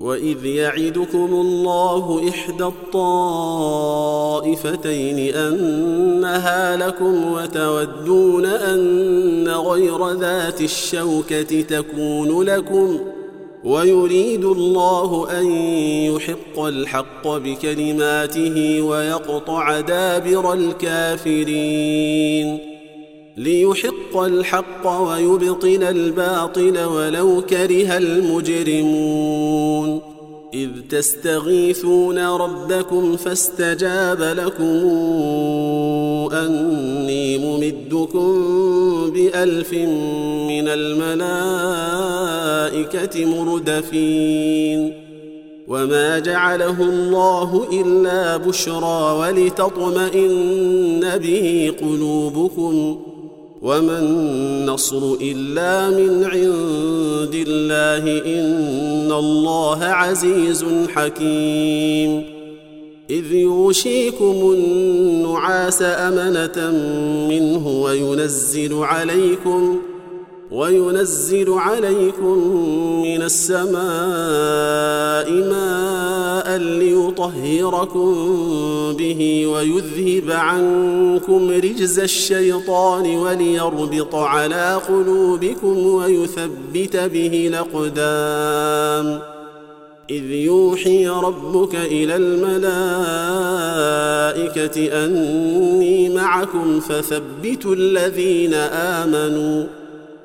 وإذ يعدكم الله إحدى الطائفتين أنها لكم وتودون أن غير ذات الشوكة تكون لكم ويريد الله أن يحق الحق بكلماته ويقطع دابر الكافرين ليحق الحق ويبطل الباطل ولو كره المجرمون. إذ تستغيثون ربكم فاستجاب لكم أني ممدكم بألف من الملائكة مردفين. وما جعله الله إلا بشرى ولتطمئن به قلوبكم. وما النصر إلا من عند الله إن الله عزيز حكيم. إذ يوشيكم النعاس أمنة منه وينزل عليكم وينزل عليكم من السماء ماء ليطهركم به ويذهب عنكم رجز الشيطان وليربط على قلوبكم ويثبت به الأقدام. إذ يوحي ربك إلى الملائكة أني معكم فثبتوا الذين آمنوا.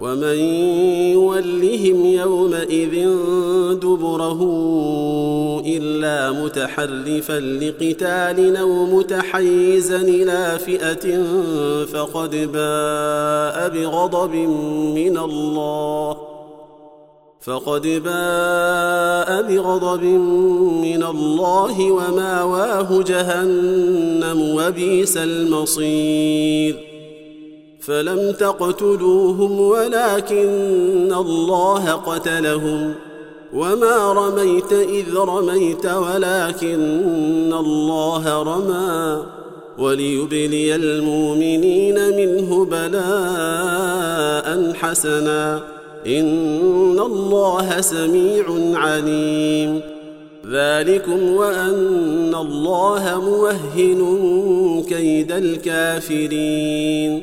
ومن يولهم يومئذ دبره إلا متحرفا لقتال أو متحيزا إلى فئة فقد باء بغضب من الله فقد باء بغضب من الله وماواه جهنم وبئس المصير فلم تقتلوهم ولكن الله قتلهم وما رميت إذ رميت ولكن الله رمى وليبلي المؤمنين منه بلاء حسنا إن الله سميع عليم ذلكم وأن الله موهن كيد الكافرين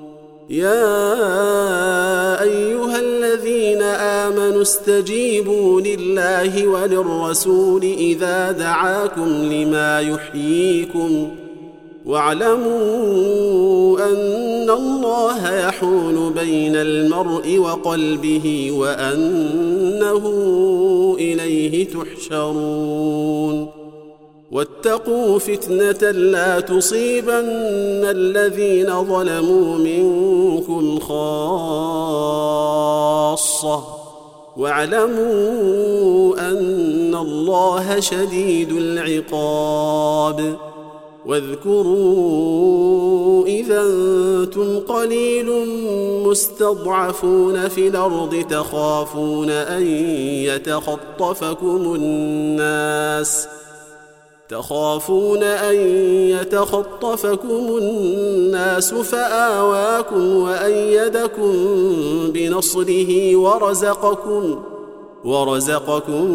يا أيها الذين آمنوا استجيبوا لله وللرسول إذا دعاكم لما يحييكم واعلموا أن الله يحول بين المرء وقلبه وأنه إليه تحشرون واتقوا فتنة لا تصيبن الذين ظلموا منكم خاصه واعلموا أن الله شديد العقاب. واذكروا إذا أنتم قليل مستضعفون في الأرض تخافون أن يتخطفكم الناس. تخافون أن يتخطفكم الناس فآواكم وأيدكم بنصره ورزقكم ورزقكم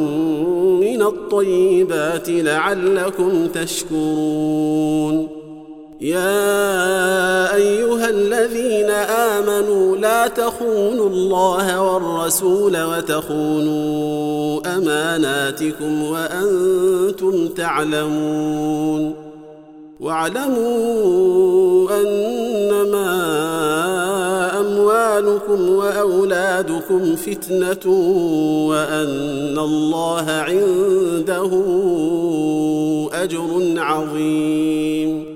من الطيبات لعلكم تشكرون يا أيها الذين آمنوا لا تخونوا الله والرسول وتخونوا أماناتكم وأنتم تعلمون واعلموا أنما أموالكم وأولادكم فتنة وأن الله عنده أجر عظيم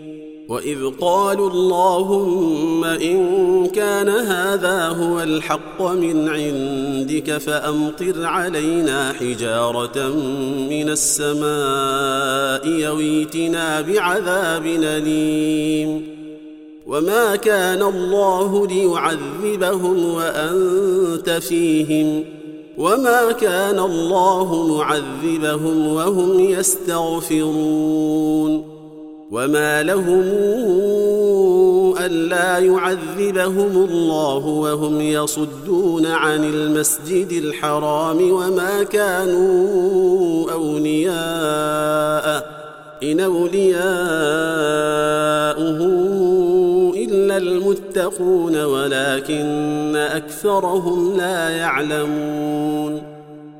واذ قالوا اللهم ان كان هذا هو الحق من عندك فامطر علينا حجاره من السماء يويتنا بعذاب اليم وما كان الله ليعذبهم وانت فيهم وما كان الله معذبهم وهم يستغفرون وما لهم الا يعذبهم الله وهم يصدون عن المسجد الحرام وما كانوا اولياءه ان اولياؤه الا المتقون ولكن اكثرهم لا يعلمون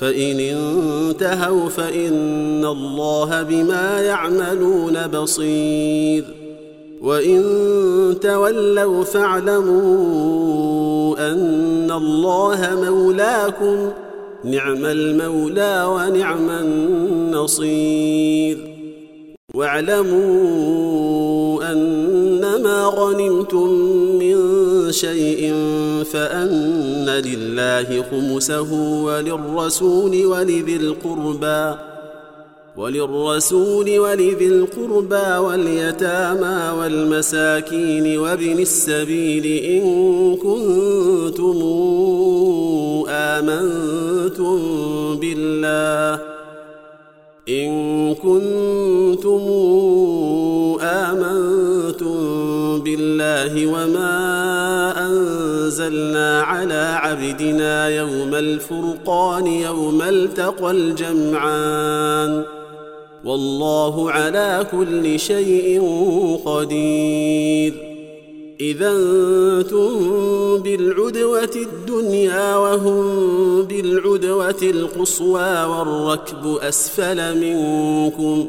فإن انتهوا فإن الله بما يعملون بصير. وإن تولوا فاعلموا أن الله مولاكم نعم المولى ونعم النصير. واعلموا أنما غنمتم من شيء فأن لله خمسه وللرسول ولذي القربى وللرسول ولذي القربى واليتامى والمساكين وابن السبيل إن كنتم آمنتم بالله إن كنتم آمنتم بالله وما أنزلنا على عبدنا يوم الفرقان يوم التقى الجمعان. والله على كل شيء قدير. إذا أنتم بالعدوة الدنيا وهم بالعدوة القصوى والركب أسفل منكم.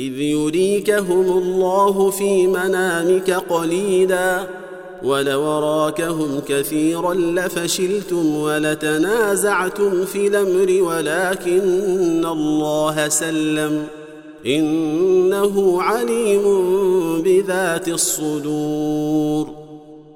إذ يريكهم الله في منامك قليلا ولو راكهم كثيرا لفشلتم ولتنازعتم في الأمر ولكن الله سلم إنه عليم بذات الصدور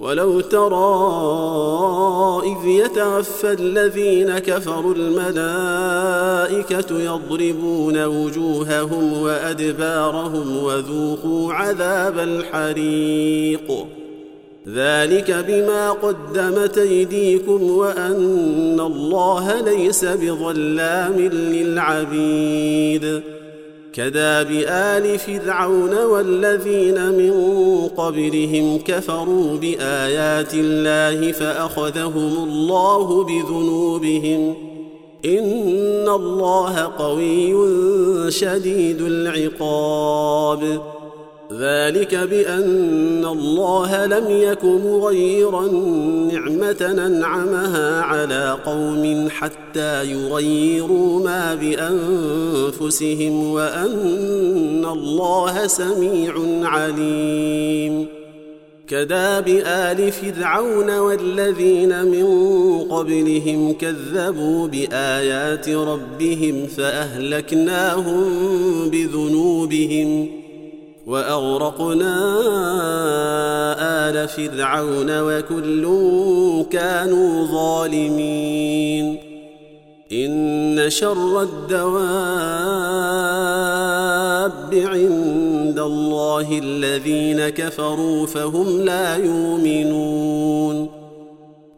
ولو ترى إذ يتوفى الذين كفروا الملائكة يضربون وجوههم وأدبارهم وذوقوا عذاب الحريق. ذلك بما قدمت أيديكم وأن الله ليس بظلام للعبيد. كداب ال فرعون والذين من قبلهم كفروا بايات الله فاخذهم الله بذنوبهم ان الله قوي شديد العقاب ذلك بأن الله لم يك مغيرا نعمة أنعمها على قوم حتى يغيروا ما بأنفسهم وأن الله سميع عليم. كداب ال فرعون والذين من قبلهم كذبوا بآيات ربهم فأهلكناهم بذنوبهم وأغرقنا آل فرعون وكل كانوا ظالمين. إن شر الدواب عند الله الذين كفروا فهم لا يؤمنون.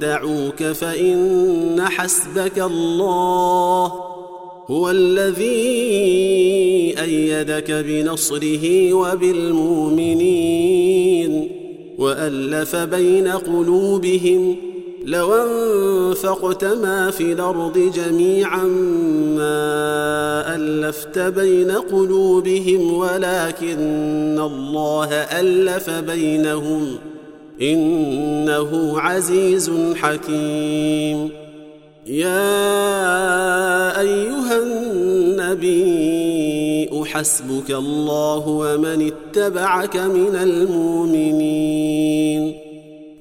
يخدعوك فإن حسبك الله هو الذي أيدك بنصره وبالمؤمنين وألف بين قلوبهم لو أنفقت ما في الأرض جميعا ما ألفت بين قلوبهم ولكن الله ألف بينهم إنه عزيز حكيم. يا أيها النبي حسبك الله ومن اتبعك من المؤمنين.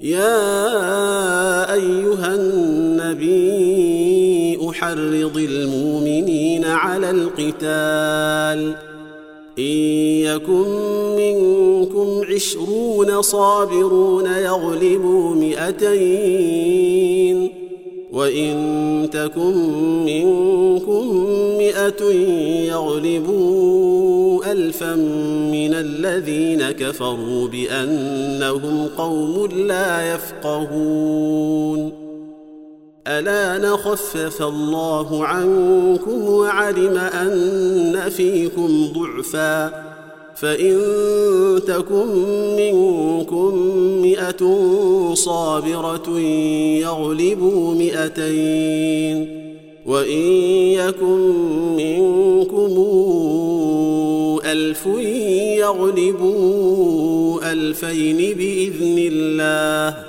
يا أيها النبي أحرض المؤمنين على القتال. إن يكن منكم عشرون صابرون يغلبوا مئتين وإن تكن منكم مئة يغلبوا الفا من الذين كفروا بأنهم قوم لا يفقهون ألا نخفف الله عنكم وعلم أن فيكم ضعفا فإن تكن منكم مئة صابرة يغلبوا مئتين وإن يكن منكم ألف يغلبوا ألفين بإذن الله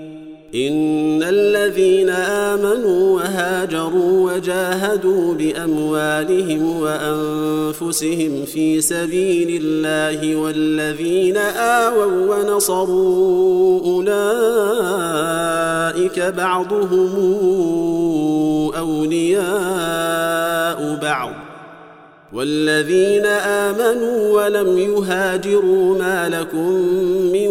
إن الذين آمنوا وهاجروا وجاهدوا بأموالهم وأنفسهم في سبيل الله والذين آووا ونصروا أولئك بعضهم أولياء بعض. والذين آمنوا ولم يهاجروا ما لكم من